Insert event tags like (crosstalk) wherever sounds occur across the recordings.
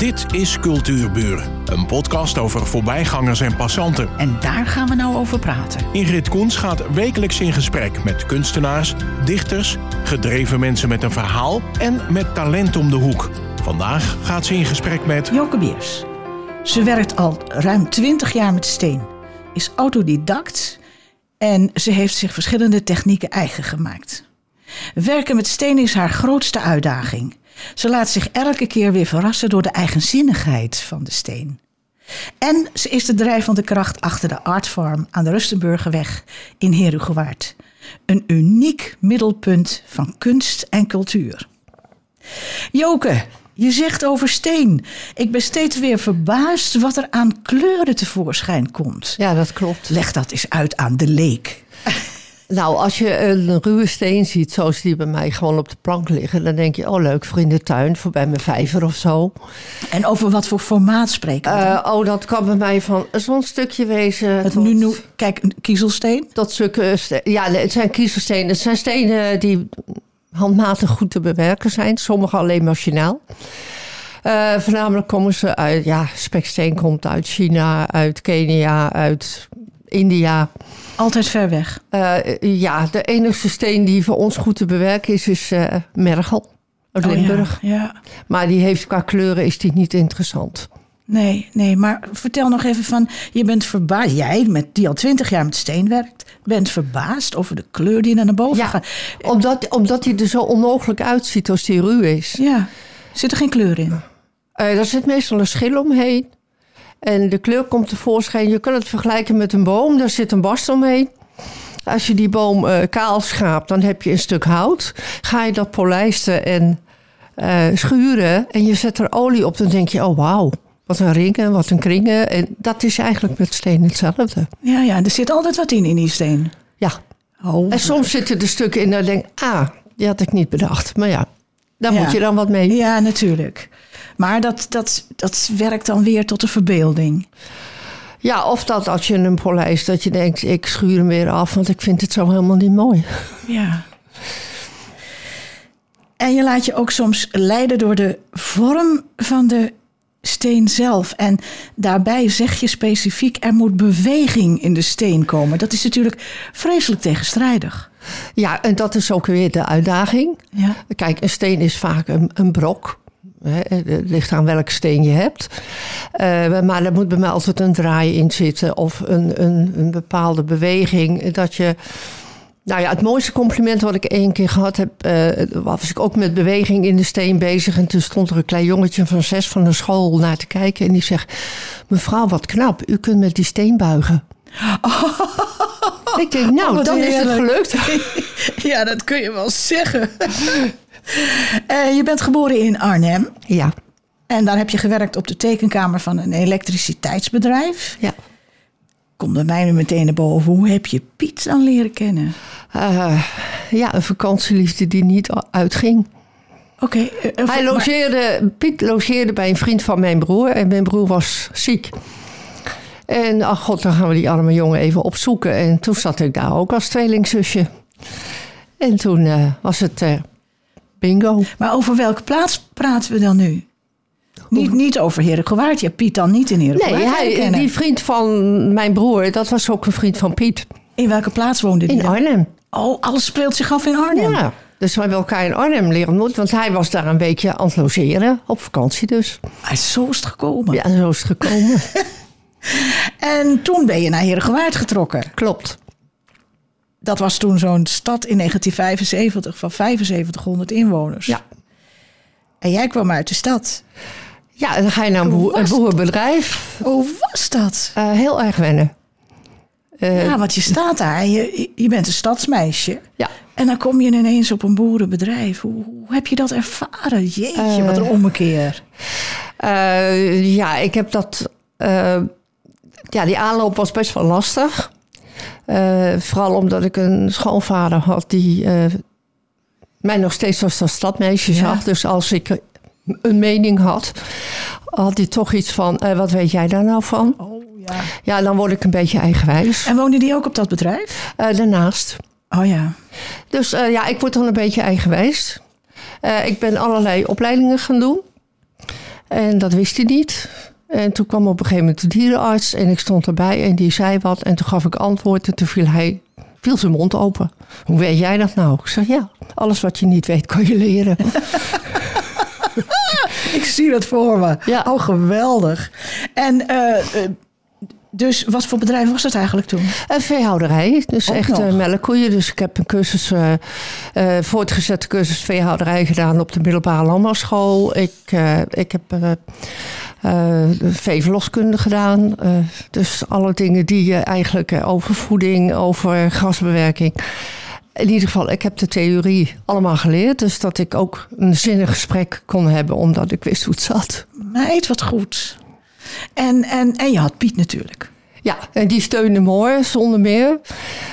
Dit is Cultuurburen, een podcast over voorbijgangers en passanten. En daar gaan we nou over praten. Ingrid Koens gaat wekelijks in gesprek met kunstenaars, dichters, gedreven mensen met een verhaal en met talent om de hoek. Vandaag gaat ze in gesprek met Joke Beers. Ze werkt al ruim 20 jaar met steen, is autodidact en ze heeft zich verschillende technieken eigen gemaakt. Werken met steen is haar grootste uitdaging. Ze laat zich elke keer weer verrassen door de eigenzinnigheid van de steen. En ze is de drijvende kracht achter de Artfarm aan de Rustenburgerweg in Herugewaard. Een uniek middelpunt van kunst en cultuur. Joke, je zegt over steen. Ik ben steeds weer verbaasd wat er aan kleuren tevoorschijn komt. Ja, dat klopt. Leg dat eens uit aan de leek. Nou, als je een ruwe steen ziet, zoals die bij mij gewoon op de plank liggen, dan denk je, oh leuk, voor in de tuin, voor bij mijn vijver of zo. En over wat voor formaat spreken we? Eh, oh, dat kan bij mij van zo'n stukje wezen. het tot, nu, nu, kijk, een kiezelsteen. tot stukken. ste- Ja, het zijn kiezelstenen. Het zijn stenen die handmatig goed te bewerken zijn. Sommige alleen machinaal. Eh, voornamelijk komen ze uit, ja, speksteen komt uit China, uit Kenia, uit India. Altijd ver weg. Eh, ja, de enige steen die voor ons goed te bewerken is, is eh, mergel uit Oh ja, Limburg. ja. Maar die heeft qua kleuren is die niet interessant. Nee, nee, maar vertel nog even van, je bent verbaasd, jij met, die al twintig jaar met steen werkt, bent verbaasd over de kleur die naar boven Ja, gaat. omdat, omdat hij er zo onmogelijk uitziet als die ruw is. Ja, zit er geen kleur in? Eh er zit meestal een schil omheen. En de kleur komt tevoorschijn. Je kan het vergelijken met een boom. Daar zit een barst omheen. Als je die boom eh, kaal schaapt, dan heb je een stuk hout. Ga je dat polijsten en eh, schuren en je zet er olie op, dan denk je, oh wauw, wat een ringen, wat een kringen. En dat is eigenlijk met steen hetzelfde. Ja, ja, er zit altijd wat in, in die steen. Ja, Oh, en soms zitten er stukken in dat ik denk, ah, die had ik niet bedacht. Maar ja, daar Ja. moet je dan wat mee. Ja, natuurlijk. Maar dat, dat, dat werkt dan weer tot de verbeelding. Ja, of dat als je een polijst, dat je denkt, ik schuur hem weer af, want ik vind het zo helemaal niet mooi. Ja. En je laat je ook soms leiden door de vorm van de steen zelf. En daarbij zeg je specifiek, er moet beweging in de steen komen. Dat is natuurlijk vreselijk tegenstrijdig. Ja, en dat is ook weer de uitdaging. Ja. Kijk, een steen is vaak een, een brok. Hè, Het ligt aan welke steen je hebt. Eh, maar er moet bij mij altijd een draai in zitten of een, een, een bepaalde beweging. Dat je. Nou ja, het mooiste compliment wat ik één keer gehad heb, eh, was ik ook met beweging in de steen bezig. En toen stond er een klein jongetje van zes van de school naar te kijken. En die zegt: Mevrouw, wat knap, u kunt met die steen buigen. (laughs) Ik denk, nou, Oh, dan is het gelukt. (laughs) ja, dat kun je wel zeggen. (laughs) Eh, je bent geboren in Arnhem. Ja, En daar heb je gewerkt op de tekenkamer van een elektriciteitsbedrijf. ja. Komt bij mij meteen naar boven. Hoe heb je Piet dan leren kennen? Eh, ja, een vakantieliefde die niet uitging. Oké. eh, Hij maar- logeerde, Piet logeerde bij een vriend van mijn broer en mijn broer was ziek. En ach god, dan gaan we die arme jongen even opzoeken. En toen zat ik daar ook als tweelingzusje. En toen was het bingo. Maar over welke plaats praten we dan nu? Niet, niet over Herengewaard. Je hebt Piet dan niet in Herengewaard Nee, hij, die vriend van mijn broer, dat was ook een vriend van Piet. In welke plaats woonde die In dan? Arnhem. Oh, alles speelt zich af in Arnhem. Ja, dus we hebben elkaar in Arnhem leren ontmoeten. Want hij was daar een weekje aan het logeren, op vakantie dus. Ah, zo is het gekomen. Ja, zo is het gekomen. (laughs) En toen ben je naar Herengewaard getrokken. Klopt. Dat was toen zo'n stad in 1975 van 7500 inwoners. Ja. En jij kwam uit de stad. Ja, en dan ga je naar een, boerenbedrijf. Hoe was dat? Eh, heel erg wennen. Eh, ja, want je staat daar. Je, je bent een stadsmeisje. ja. En dan kom je ineens op een boerenbedrijf. Hoe, hoe heb je dat ervaren? Jeetje, wat een ommekeer. Eh, ja, ik heb dat. ja, die aanloop was best wel lastig. Eh, vooral omdat ik een schoonvader had die eh, mij nog steeds als dat stadmeisje Ja. zag. Dus als ik een mening had, had hij toch iets van: eh, wat weet jij daar nou van? Oh ja. Ja, dan word ik een beetje eigenwijs. En woonde die ook op dat bedrijf? Daarnaast. Oh ja. Dus ja, ik word dan een beetje eigenwijs. Ik ben allerlei opleidingen gaan doen. En dat wist hij niet. En toen kwam op een gegeven moment de dierenarts en ik stond erbij en die zei wat. En toen gaf ik antwoord en toen viel hij viel zijn mond open. Hoe weet jij dat nou? Ik zeg ja, alles wat je niet weet kan je leren. (laughs) ik zie dat voor me. Ja. Oh, geweldig. En eh, eh, dus wat voor bedrijf was dat eigenlijk toen? Een veehouderij, dus Ook echt nog. eh, melkkoeien. Dus ik heb een cursus, eh, voortgezette cursus veehouderij gedaan op de middelbare landbouwschool. Ik, ik heb veeverloskunde gedaan. Eh, dus alle dingen die je eigenlijk eh, over voeding, over grasbewerking. In ieder geval, ik heb de theorie allemaal geleerd. Dus dat ik ook een zinnig gesprek kon hebben, omdat ik wist hoe het zat. Meid, wat goed. En, en, en je had Piet natuurlijk. Ja, en die steunde me hoor, zonder meer.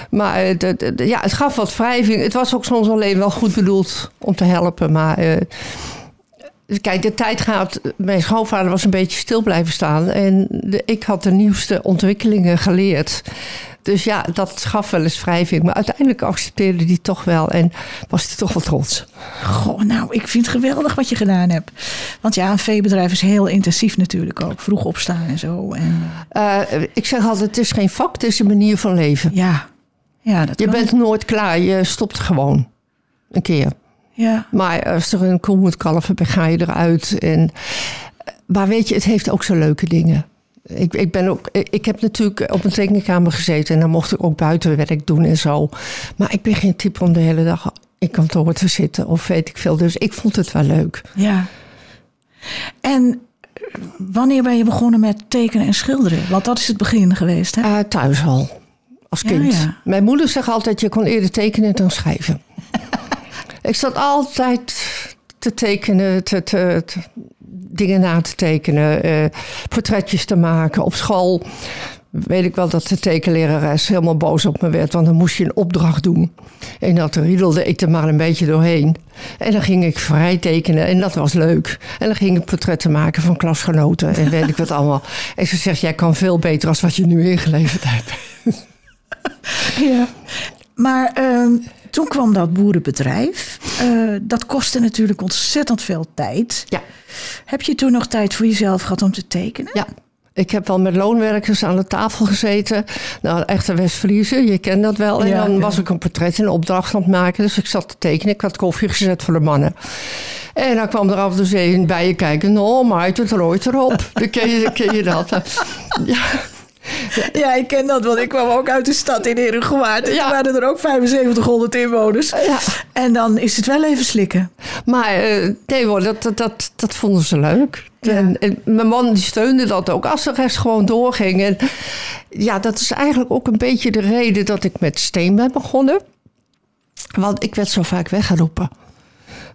Maar eh, de, de- de- ja, het gaf wat wrijving. Het was ook soms alleen wel goed bedoeld om te helpen. Maar eh, kijk, de tijd gaat... Mijn schoonvader was een beetje stil blijven staan. En de- ik had de nieuwste ontwikkelingen geleerd. Dus ja, dat gaf wel eens wrijving. Maar uiteindelijk accepteerde die toch wel. En was hij toch wel trots. Goh, nou, ik vind het geweldig wat je gedaan hebt. Want ja, een veebedrijf is heel intensief natuurlijk ook. Vroeg opstaan en zo. En Eh, ik zeg altijd, het is geen vak, het is een manier van leven. ja, ja dat Je bent nooit klaar, je stopt gewoon. Een keer. Ja, Maar als er een koe moet kalven, dan ga je eruit. En, maar weet je, het heeft ook zo leuke dingen. Ik, ik, ben ook, ik heb natuurlijk op een tekenkamer gezeten en dan mocht ik ook buitenwerk doen en zo. Maar ik ben geen type om de hele dag in kantoor te zitten of weet ik veel. Dus ik vond het wel leuk. ja. En wanneer ben je begonnen met tekenen en schilderen? Want dat is het begin geweest, hè? Eh, thuis al, als Ja, kind. ja. Mijn moeder zegt altijd, je kon eerder tekenen dan schrijven. (laughs) ik zat altijd te tekenen, te, te, dingen na te tekenen, eh, portretjes te maken. Op school weet ik wel dat de tekenlerares helemaal boos op me werd, want dan moest je een opdracht doen. En dat riedelde ik er maar een beetje doorheen. En dan ging ik vrij tekenen en dat was leuk. En dan ging ik portretten maken van klasgenoten en weet ik wat allemaal. En ze zegt, jij kan veel beter als wat je nu ingeleverd hebt. Ja. Maar ehm, toen kwam dat boerenbedrijf. Eh, dat kostte natuurlijk ontzettend veel tijd. Ja. Heb je toen nog tijd voor jezelf gehad om te tekenen? Ja. Ik heb wel met loonwerkers aan de tafel gezeten. Nou, echte West-Friese, je kent dat wel. En Ja, dan ja. was ik een portret en opdracht aan het maken. Dus ik zat te tekenen. Ik had koffie gezet voor de mannen. En dan kwam er af en toe een bij je kijken. Nou, maar het rooit erop. Dan (laughs) ken je, ken je dat. Ja, (laughs) Ja, ik ken dat, want ik kwam ook uit de stad in Herengewaard. En Ja. toen waren er ook 7500 inwoners. ja. En dan is het wel even slikken. Maar eh, nee hoor, dat, dat, dat, dat vonden ze leuk. Ja. En, en mijn man die steunde dat ook als de rest gewoon doorging. En ja, dat is eigenlijk ook een beetje de reden dat ik met steen ben begonnen. Want ik werd zo vaak weggeroepen.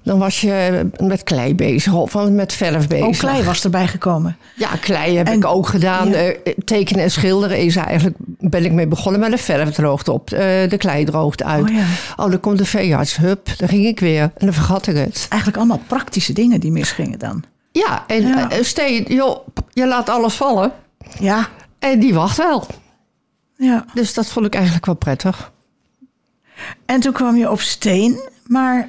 Dan was je met klei bezig of met verf bezig. Ook klei was erbij gekomen. Ja, klei heb En- ik ook gedaan. ja. Eh, tekenen en schilderen is eigenlijk, ben ik mee begonnen. Maar de verf droogt op, eh, de klei droogt uit. Oh ja. oh, dan komt de veearts, hup, dan ging ik weer. En dan vergat ik het. Eigenlijk allemaal praktische dingen die misgingen dan. Ja, en Ja. eh, steen, joh, je laat alles vallen. Ja, En die wacht wel. ja. Dus dat vond ik eigenlijk wel prettig. En toen kwam je op steen. Maar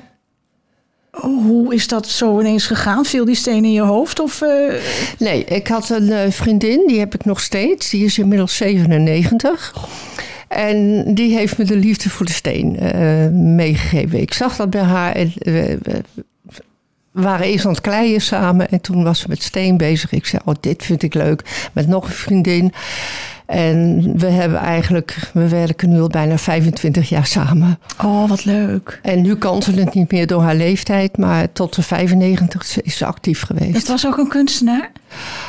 hoe is dat zo ineens gegaan? Viel die steen in je hoofd? Of, eh, Nee, ik had een eh, vriendin, die heb ik nog steeds. Die is inmiddels 97. En die heeft me de liefde voor de steen eh, meegegeven. Ik zag dat bij haar. En, we waren eerst aan het kleien samen. En toen was ze met steen bezig. Ik zei, oh, dit vind ik leuk. Met nog een vriendin. En we hebben eigenlijk, we werken nu al bijna 25 jaar samen. oh, wat leuk. En nu kan ze het niet meer door haar leeftijd, maar tot de 95 is ze actief geweest. Het was ook een kunstenaar?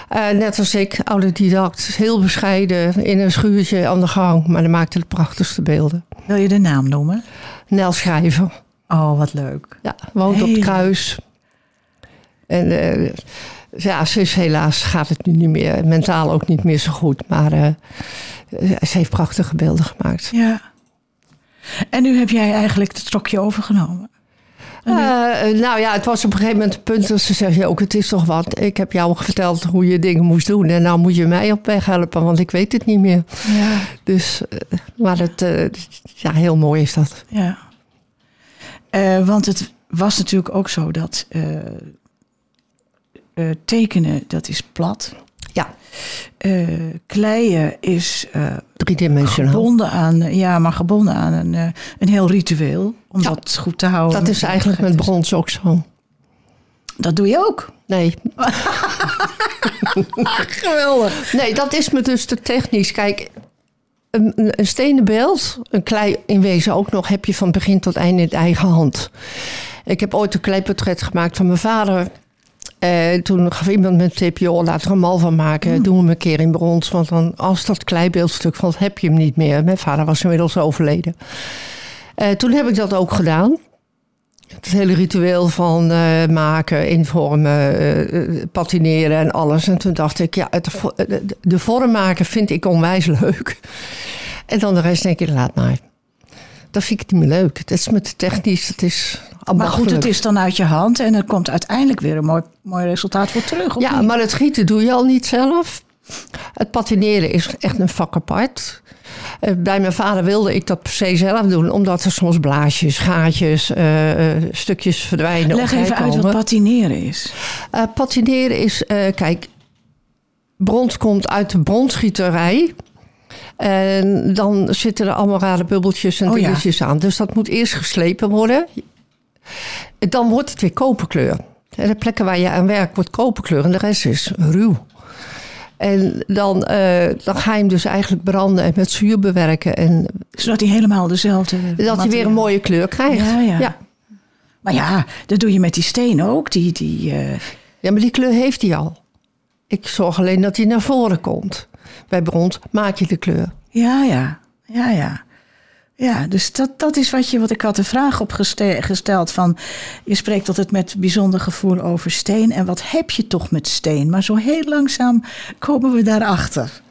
Eh, net als ik, autodidact, heel bescheiden, in een schuurtje aan de gang, maar dan maakte de prachtigste beelden. Wil je de naam noemen? Nel Schrijver, Oh, wat leuk. ja, woont op het kruis. En eh, ja, ze is helaas, gaat het nu niet meer, mentaal ook niet meer zo goed, maar eh, ze heeft prachtige beelden gemaakt. Ja. En nu heb jij eigenlijk het stokje overgenomen. Eh, nou ja, het was op een gegeven moment een punt dat ze zei: ook het is toch wat. Ik heb jou verteld hoe je dingen moest doen. En nou moet je mij op weg helpen, want ik weet het niet meer. Ja. Dus, eh, maar het, eh, ja, heel mooi is dat. Ja. Eh, want het was natuurlijk ook zo dat. Eh, tekenen, dat is plat. Ja, Eh, kleien is eh, driedimensionaal. gebonden aan, ja, maar gebonden aan een, een heel ritueel. Om Ja. dat goed te houden. Dat is eigenlijk met brons ook zo. Dat doe je ook. Nee, (laughs) Geweldig. Nee, dat is me dus te technisch. Kijk, een, een een stenen beeld, een klei in wezen ook nog, heb je van begin tot eind in eigen hand. Ik heb ooit een kleiportret gemaakt van mijn vader. Eh, toen gaf iemand me een tip, joh, laat er een mal van maken. Doe hem een keer in brons, want dan, als dat kleibeeldstuk valt, heb je hem niet meer. Mijn vader was inmiddels overleden. Eh, toen heb ik dat ook gedaan. Het hele ritueel van eh, maken, invormen, patineren en alles. En toen dacht ik, ja, het, de vorm maken vind ik onwijs leuk. En dan de rest denk ik, laat maar. Dat vind ik niet meer leuk. Het is met technisch, het is Maar goed, het is dan uit je hand en er komt uiteindelijk weer een mooi, mooi resultaat voor terug. Ja, niet? maar het gieten doe je al niet zelf. Het patineren is echt een vak apart. Eh, Bij mijn vader wilde ik dat per se zelf doen, omdat er soms blaasjes, gaatjes, eh, eh, stukjes verdwijnen. Leg even uit wat patineren is. Patineren is, kijk, brons komt uit de bronsgieterij. En dan zitten er allemaal rare bubbeltjes en Oh ja. dingetjes aan. Dus dat moet eerst geslepen worden. Dan wordt het weer koperkleur. En de plekken waar je aan werkt wordt koperkleur en de rest is ruw. En dan, eh, dan ga je hem dus eigenlijk branden en met zuur bewerken. En Zodat hij helemaal dezelfde... dat hij weer een mooie kleur krijgt. Ja, ja. ja. Maar ja, dat doe je met die steen ook. Die, die, eh, Ja, maar die kleur heeft hij al. Ik zorg alleen dat hij naar voren komt. Bij brons maak je de kleur. ja, ja, ja, ja. Ja, dus dat, dat is wat, je, wat ik had de vraag op geste- gesteld van... je spreekt altijd met bijzonder gevoel over steen... en wat heb je toch met steen? Maar zo heel langzaam komen we daarachter.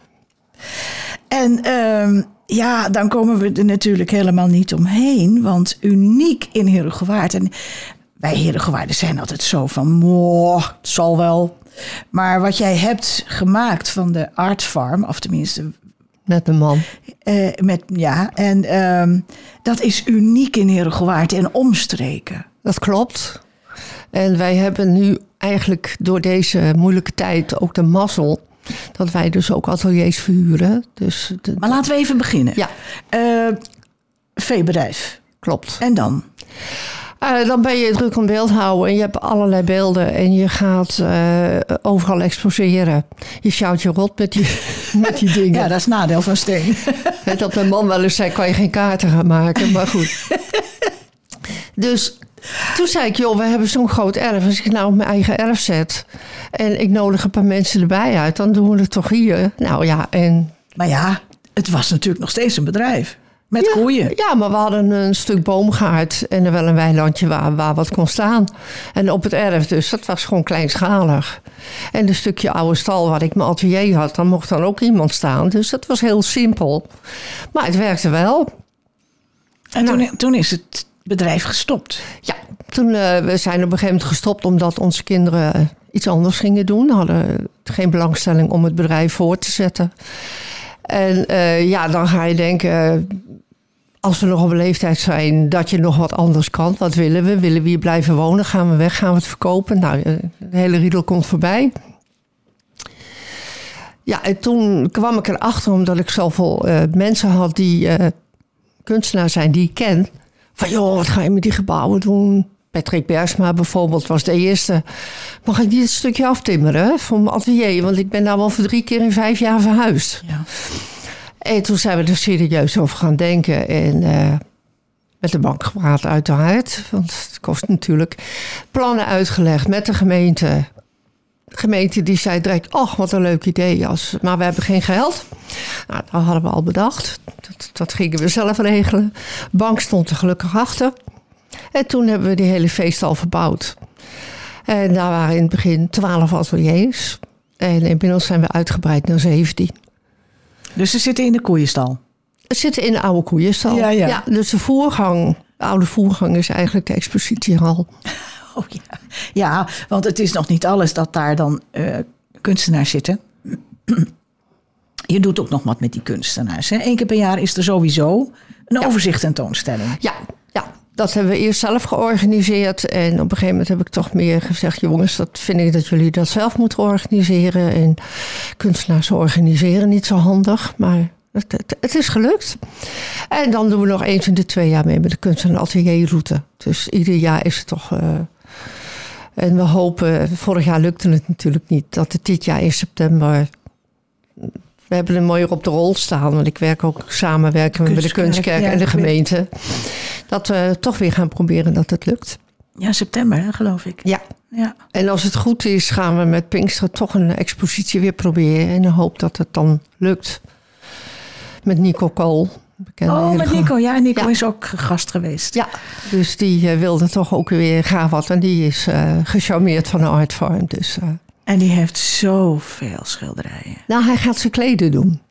En ehm, ja, dan komen we er natuurlijk helemaal niet omheen... want uniek in Herengewaard... en wij Herengewaarden zijn altijd zo van... moh, het zal wel... Maar wat jij hebt gemaakt van de Art Farm... of tenminste Net een man. eh, met, ja, en ehm, dat is uniek in Herengewaard en omstreken. Dat klopt. En wij hebben nu eigenlijk door deze moeilijke tijd ook de mazzel... dat wij dus ook ateliers verhuren. Dus de- Maar laten we even beginnen. ja, Eh, veebedrijf. klopt. En dan? Eh, dan ben je druk om beeld houden en je hebt allerlei beelden... en je gaat eh, overal exposeren. Je sjouwt je rot met die, (laughs) met die dingen. Ja, dat is nadeel van steen. Net dat mijn man wel eens zei, kan je geen kaarten gaan maken, maar goed. dus toen zei ik, joh, we hebben zo'n groot erf. Als ik nou op mijn eigen erf zet en ik nodig een paar mensen erbij uit, dan doen we het toch hier. Nou ja, en... Maar ja, het was natuurlijk nog steeds een bedrijf. Met ja, koeien. Ja, maar we hadden een stuk boomgaard en er wel een weilandje waar, waar wat kon staan. En op het erf dus, dat was gewoon kleinschalig. En een stukje oude stal waar ik mijn atelier had, dan mocht dan ook iemand staan. Dus dat was heel simpel. Maar het werkte wel. En toen, toen is het bedrijf gestopt. Ja, toen eh, we zijn op een gegeven moment gestopt omdat onze kinderen iets anders gingen doen. Hadden geen belangstelling om het bedrijf voor te zetten. En eh, ja, dan ga je denken, als we nog op een leeftijd zijn, dat je nog wat anders kan. Wat willen we? Willen we hier blijven wonen? Gaan we weg? Gaan we het verkopen? Nou, eh, de hele riedel komt voorbij. Ja, en toen kwam ik erachter, omdat ik zoveel eh, mensen had die eh, kunstenaar zijn die ik ken. Van joh, wat ga je met die gebouwen doen? Patrick Bergsma bijvoorbeeld was de eerste. Mag ik niet het stukje aftimmeren voor mijn atelier? Want ik ben daar wel voor drie keer in vijf jaar verhuisd. Ja. En toen zijn we er serieus over gaan denken. En eh, met de bank gepraat uiteraard. Want het kost natuurlijk. Plannen uitgelegd met de gemeente. De gemeente die zei direct, ach wat een leuk idee. Als, maar we hebben geen geld. Nou, dat hadden we al bedacht. Dat, dat gingen we zelf regelen. Bank stond er gelukkig achter. En toen hebben we die hele feestal verbouwd. En daar waren in het begin twaalf ateliers. En inmiddels zijn we uitgebreid naar 17. Dus ze zitten in de koeienstal. Het zitten in de oude koeienstal. Ja, ja. dus de voergang, de oude voergang is eigenlijk de expositiehal. (laughs) Oh ja. Ja, want het is nog niet alles dat daar dan eh, kunstenaars zitten. (clears throat) Je doet ook nog wat met die kunstenaars. Hè? Eén keer per jaar is er sowieso een overzicht tentoonstelling. Ja, ja, dat hebben we eerst zelf georganiseerd. En op een gegeven moment heb ik toch meer gezegd: jongens, dat vind ik dat jullie dat zelf moeten organiseren. En kunstenaars organiseren niet zo handig. Maar het, is gelukt. En dan doen we nog eens in de twee jaar mee met de kunst- en atelierroute. Dus ieder jaar is het toch. Uh, en we hopen, vorig jaar lukte het natuurlijk niet, dat het dit jaar in september we hebben een mooier op de rol staan. Want ik werk ook samenwerken met de Kunstkerk en de gemeente. Dat we toch weer gaan proberen dat het lukt. Ja, september geloof ik. Ja. ja. En als het goed is, gaan we met Pinkster toch een expositie weer proberen. En dan hoop dat het dan lukt. Met Nico Kool. Oh, met Nico. Ja, Nico is ook gast geweest. Ja, dus die uh, wilde toch ook weer gaan wat. En die is uh, gecharmeerd van de Art Farm. Dus, uh, en die heeft zoveel schilderijen. Nou, hij gaat ze kleden doen.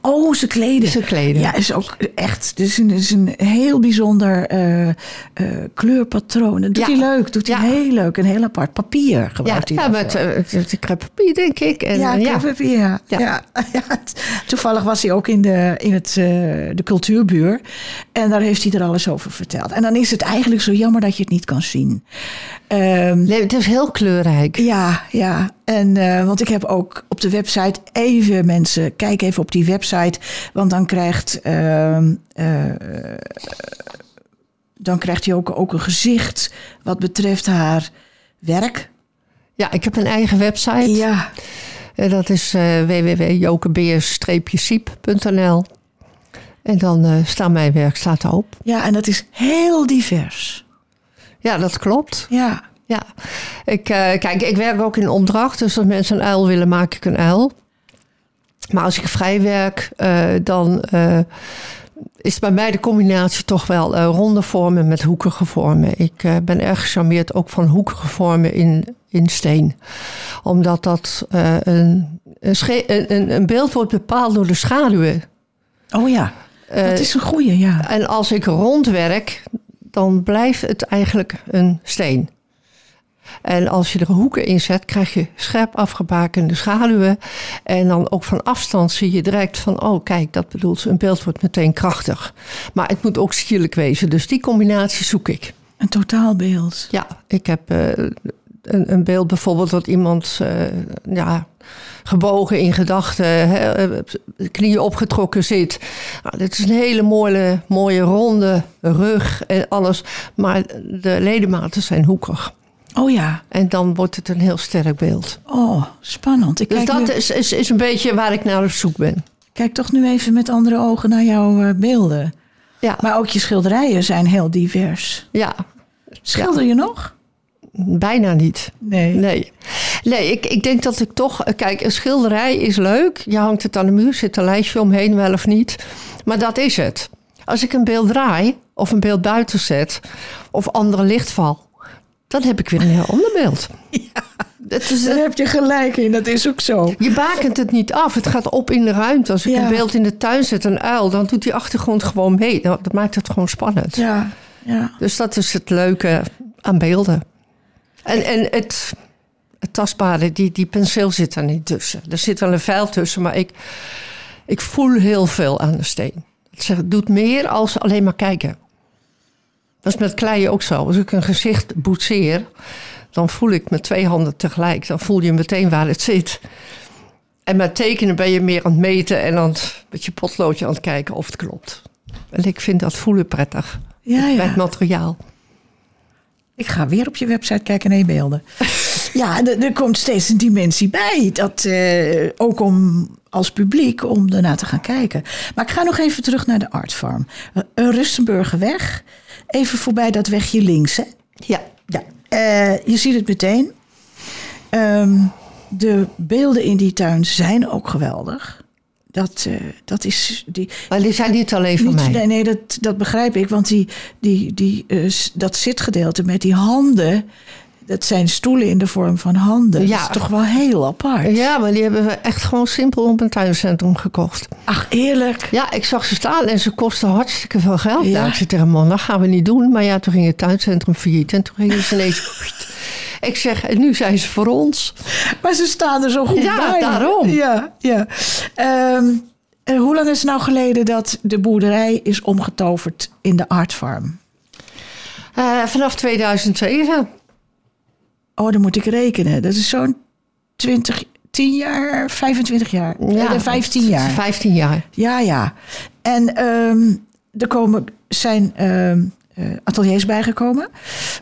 Oh, ze kleden. Ze kleden. Ja, is ook echt. Dus een, is een heel bijzonder uh, uh, kleurpatroon. Dat doet hij leuk. Doet hij heel leuk. Een heel apart papier gebruikt ja, hij. Ja, met uh, papier denk ik. En, ja, ja. papier. Ja. Ja. ja. (laughs) Toevallig was hij ook in, de, in het, de cultuurbuur. En daar heeft hij er alles over verteld. En dan is het eigenlijk zo jammer dat je het niet kan zien. Um, nee, het is heel kleurrijk. Ja, ja. En, uh, want ik heb ook op de website even mensen, kijk even op die website. Want dan krijgt, uh, uh, dan krijgt hij ook, ook een gezicht wat betreft haar werk. Ja, ik heb een eigen website. Ja. dat is www.jokebeers-siep.nl. En dan staat mijn werk staat erop. Ja, en dat is heel divers. Ja, dat klopt. Ja. Ja, ik, uh, kijk, ik werk ook in opdracht. Dus als mensen een uil willen, maak ik een uil. Maar als ik vrij werk, uh, dan uh, is bij mij de combinatie toch wel ronde vormen met hoekige vormen. Ik ben erg gecharmeerd ook van hoekige vormen in, in steen. Omdat dat een, een, een beeld wordt bepaald door de schaduwen. Oh ja, dat is een goeie, ja. En als ik rond werk, dan blijft het eigenlijk een steen. En als je er hoeken in zet, krijg je scherp afgebakende schaduwen. En dan ook van afstand zie je direct van, oh kijk, dat bedoelt een beeld wordt meteen krachtig. Maar het moet ook sierlijk wezen, dus die combinatie zoek ik. Een totaalbeeld. Ja, ik heb uh, een, een, beeld bijvoorbeeld dat iemand uh, ja, gebogen in gedachten, knieën opgetrokken zit. Nou, dit is een hele mooie, mooie ronde rug en alles, maar de ledematen zijn hoekig. Oh ja. En dan wordt het een heel sterk beeld. Oh, spannend. Ik dus dat nu... is, is, is een beetje waar ik naar op zoek ben. Kijk toch nu even met andere ogen naar jouw uh, beelden. Ja. Maar ook je schilderijen zijn heel divers. Ja. Schilder je nog? Bijna niet. Nee. Nee, nee ik, ik denk dat ik toch... Kijk, een schilderij is leuk. Je hangt het aan de muur, zit een lijstje omheen, wel of niet. Maar dat is het. Als ik een beeld draai, of een beeld buiten zet... of andere lichtval dan heb ik weer een heel (laughs) ander beeld. Ja, dat is, daar heb je gelijk in, dat is ook zo. Je bakent het niet af, het gaat op in de ruimte. Als ik ja. een beeld in de tuin zet, een uil, dan doet die achtergrond gewoon mee. Dat maakt het gewoon spannend. Ja, ja. Dus dat is het leuke aan beelden. En, en het, het tastbare, die, die penseel zit er niet tussen. Er zit wel een vuil tussen, maar ik, ik voel heel veel aan de steen. Het doet meer als alleen maar kijken. Dat is met kleien ook zo. Als ik een gezicht boetseer, dan voel ik met twee handen tegelijk. Dan voel je meteen waar het zit. En met tekenen ben je meer aan het meten en aan het, met je potloodje aan het kijken of het klopt. En ik vind dat voelen prettig. Ja, ja. Bij het materiaal. Ik ga weer op je website kijken naar je beelden. (laughs) ja, er, er, komt steeds een dimensie bij. Dat, uh, ook om als publiek om ernaar te gaan kijken. Maar ik ga nog even terug naar de Artfarm. Een Rustenburgerweg. Even voorbij dat wegje links, hè? Ja. ja. Uh, je ziet het meteen. Um, de beelden in die tuin zijn ook geweldig. Dat, uh, dat is. Die, maar die zijn niet alleen niet, mij. Nee, nee dat, dat begrijp ik. Want die, die, die, uh, dat zitgedeelte met die handen. Dat zijn stoelen in de vorm van handen. Ja. Dat is toch wel heel apart. Ja, maar die hebben we echt gewoon simpel op een tuincentrum gekocht. Ach, eerlijk? Ja, ik zag ze staan en ze kosten hartstikke veel geld. Ja. Nou, ik zei tegen man, dat gaan we niet doen. Maar ja, toen ging het tuincentrum failliet. En toen gingen ze ineens... (laughs) ik zeg, en nu zijn ze voor ons. Maar ze staan er zo goed ja, bij. daarom. Ja, ja. Um, en hoe lang is het nou geleden dat de boerderij is omgetoverd in de artfarm? Eh, vanaf 2007. Oh, dan moet ik rekenen. Dat is zo'n 20, 10 jaar, 25 jaar. Ja, 15 jaar. 15 jaar. Ja, ja. En ehm, er komen, zijn ehm, eh, ateliers bijgekomen.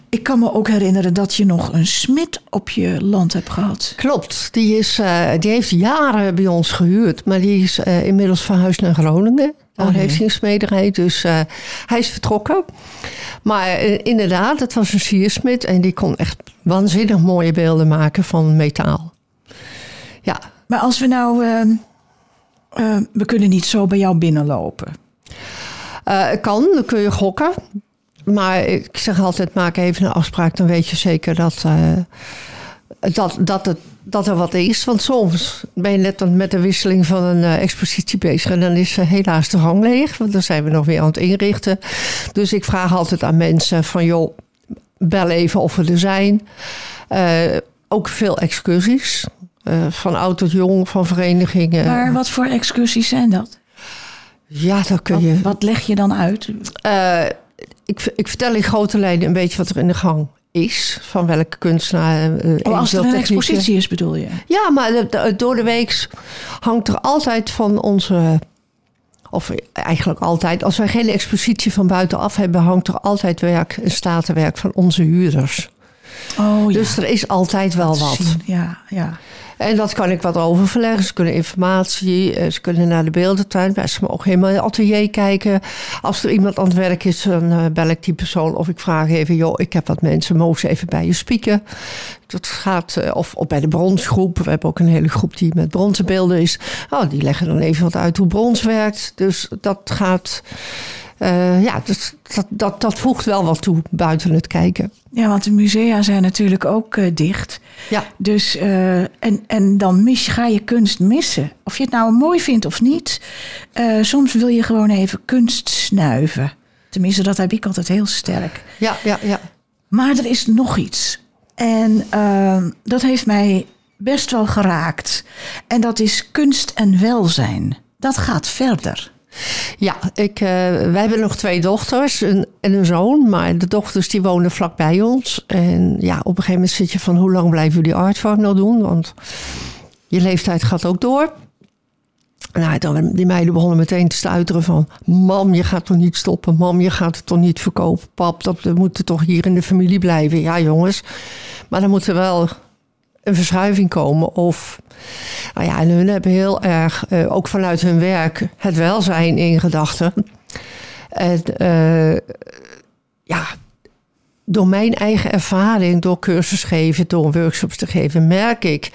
Ik kan me ook herinneren dat je nog een smid op je land hebt gehad. Klopt. Die, is, eh, die heeft jaren bij ons gehuurd. Maar die is uh, inmiddels verhuisd naar Groningen. Daar oh, heeft hij een. Dus hij is vertrokken. Maar inderdaad, het was een siersmid. En die kon echt waanzinnig mooie beelden maken van metaal. Ja. Maar als we nou... Ehm, we kunnen niet zo bij jou binnenlopen. kan, dan kun je gokken. Maar ik zeg altijd, maak even een afspraak. Dan weet je zeker dat, dat, dat, het, dat er wat is. Want soms ben je net met de wisseling van een uh, expositie bezig. En dan is helaas de gang leeg. Want dan zijn we nog weer aan het inrichten. Dus ik vraag altijd aan mensen van... joh, bel even of we er zijn. Uh, ook veel excursies. van oud tot jong, van verenigingen. Maar wat voor excursies zijn dat? Ja, dat kun je... Wat, wat leg je dan uit? ik, ik vertel in grote lijnen een beetje wat er in de gang is. Van welke kunstenaar. Uh, oh, als er een expositie is, bedoel je? Ja, maar door de week hangt er altijd van onze. Of eigenlijk altijd, als wij geen expositie van buitenaf hebben, hangt er altijd werk, een statenwerk van onze huurders. Oh, ja. Dus er is altijd wel wat. Ja, ja. En dat kan ik wat oververleggen. Ze kunnen informatie, eh, ze kunnen naar de beeldentuin. Ze mogen helemaal in het atelier kijken. Als er iemand aan het werk is, dan eh, bel ik die persoon of ik vraag even: joh, ik heb wat mensen, mogen ze even bij je spieken? Dat gaat, eh, of, of bij de bronsgroep. We hebben ook een hele groep die met bronzen beelden is. Oh, die leggen dan even wat uit hoe brons werkt. Dus dat gaat. Uh, ja, dat, dat, dat, dat, voegt wel wat toe buiten het kijken. Ja, want de musea zijn natuurlijk ook uh, dicht. Ja. Dus, uh, en, en dan mis, ga je kunst missen. Of je het nou mooi vindt of niet. soms wil je gewoon even kunst snuiven. Tenminste, dat heb ik altijd heel sterk. Ja, ja, ja. Maar er is nog iets. En dat heeft mij best wel geraakt. En dat is kunst en welzijn. Dat gaat verder. Ja, ik, uh, wij hebben nog twee dochters en een zoon. Maar de dochters die wonen vlakbij ons. En ja, op een gegeven moment zit je van hoe lang blijven jullie artfarm nog doen? Want je leeftijd gaat ook door. Nou, dan, die meiden begonnen meteen te stuiteren van... mam, je gaat toch niet stoppen? Mam, je gaat het toch niet verkopen? Pap, dat, we moeten toch hier in de familie blijven? Ja, jongens. Maar dan moet er wel een verschuiving komen. Of nou ja, en hun hebben heel erg, uh, ook vanuit hun werk, het welzijn in gedachten. En uh, ja, door mijn eigen ervaring, door cursus geven, door workshops te geven, merk ik,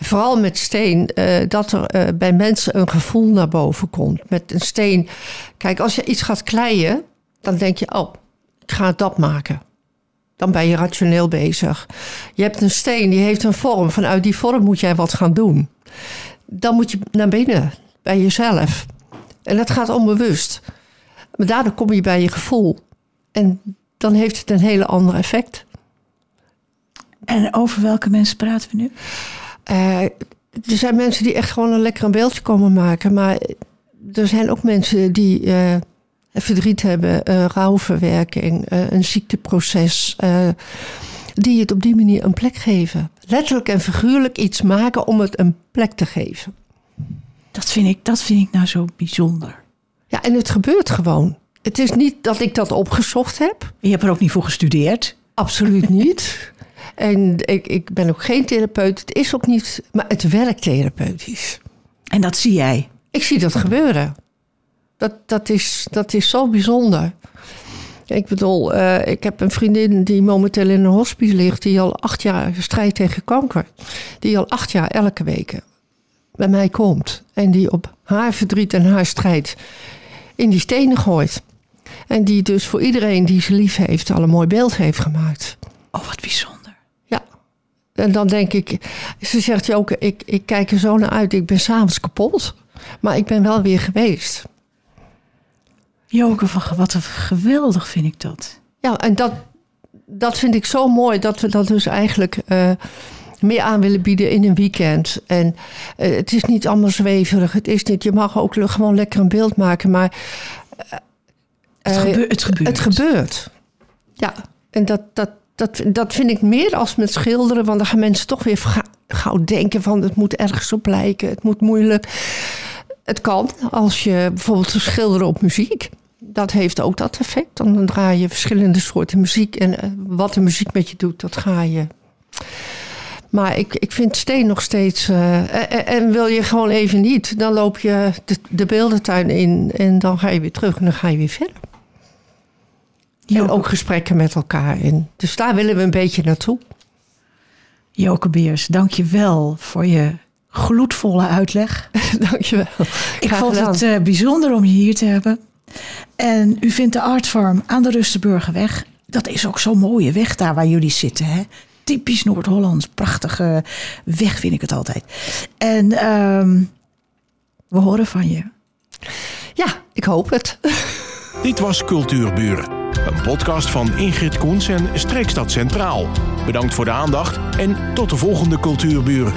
vooral met steen, uh, dat er bij mensen een gevoel naar boven komt. Met een steen. Kijk, als je iets gaat kleien, dan denk je, oh, ik ga dat maken dan ben je rationeel bezig. Je hebt een steen, die heeft een vorm. Vanuit die vorm moet jij wat gaan doen. Dan moet je naar binnen, bij jezelf. En dat gaat onbewust. Maar daardoor kom je bij je gevoel. En dan heeft het een hele ander effect. En over welke mensen praten we nu? Uh, er zijn mensen die echt gewoon een lekker een beeldje komen maken. Maar er zijn ook mensen die... Uh, verdriet hebben, uh, rouwverwerking, uh, een ziekteproces. Uh, die het op die manier een plek geven. Letterlijk en figuurlijk iets maken om het een plek te geven. Dat vind ik, dat vind ik nou zo bijzonder. Ja, en het gebeurt gewoon. Het is niet dat ik dat opgezocht heb. Je hebt er ook niet voor gestudeerd? Absoluut (laughs) niet. en ik, ik ben ook geen therapeut. Het is ook niet, maar het werkt therapeutisch. En dat zie jij? Ik zie dat gebeuren. Dat, dat, is, dat is zo bijzonder. Ik bedoel, uh, ik heb een vriendin die momenteel in een hospice ligt, die al acht jaar strijdt tegen kanker. Die al acht jaar elke week bij mij komt. En die op haar verdriet en haar strijd in die stenen gooit. En die dus voor iedereen die ze lief heeft al een mooi beeld heeft gemaakt. Oh, wat bijzonder. Ja. En dan denk ik, ze zegt je ook, ik, ik kijk er zo naar uit. Ik ben s'avonds kapot. Maar ik ben wel weer geweest. Joke, van, wat een geweldig vind ik dat. Ja, en dat, dat vind ik zo mooi dat we dat dus eigenlijk uh, meer aan willen bieden in een weekend. En uh, het is niet allemaal zweverig. Het is niet, je mag ook gewoon lekker een beeld maken, maar. Uh, het, gebe het, gebeurt. Het gebeurt. Ja, en dat, dat, dat, dat vind ik meer als met schilderen. Want dan gaan mensen toch weer ga- gauw denken van het moet ergens op lijken. Het moet moeilijk. Het kan als je bijvoorbeeld schilderen op muziek. Dat heeft ook dat effect. Dan draai je verschillende soorten muziek. En eh, wat de muziek met je doet, dat ga je. Maar ik, ik vind steen nog steeds. eh, en, en wil je gewoon even niet, dan loop je de, de beeldentuin in. En dan ga je weer terug en dan ga je weer verder. En ook gesprekken met elkaar. En dus daar willen we een beetje naartoe. Joke Beers, dank je wel voor je gloedvolle uitleg. (laughs) Dankjewel. Ik Graag vond gedaan. het eh, bijzonder om je hier te hebben. En u vindt de Artfarm aan de Rustenburgerweg. Dat is ook zo'n mooie weg daar waar jullie zitten. Hè? Typisch Noord-Hollands. Prachtige weg vind ik het altijd. En ehm, we horen van je. Ja, ik hoop het. Dit was Cultuurburen. Een podcast van Ingrid Koens en Streekstad Centraal. Bedankt voor de aandacht en tot de volgende Cultuurburen.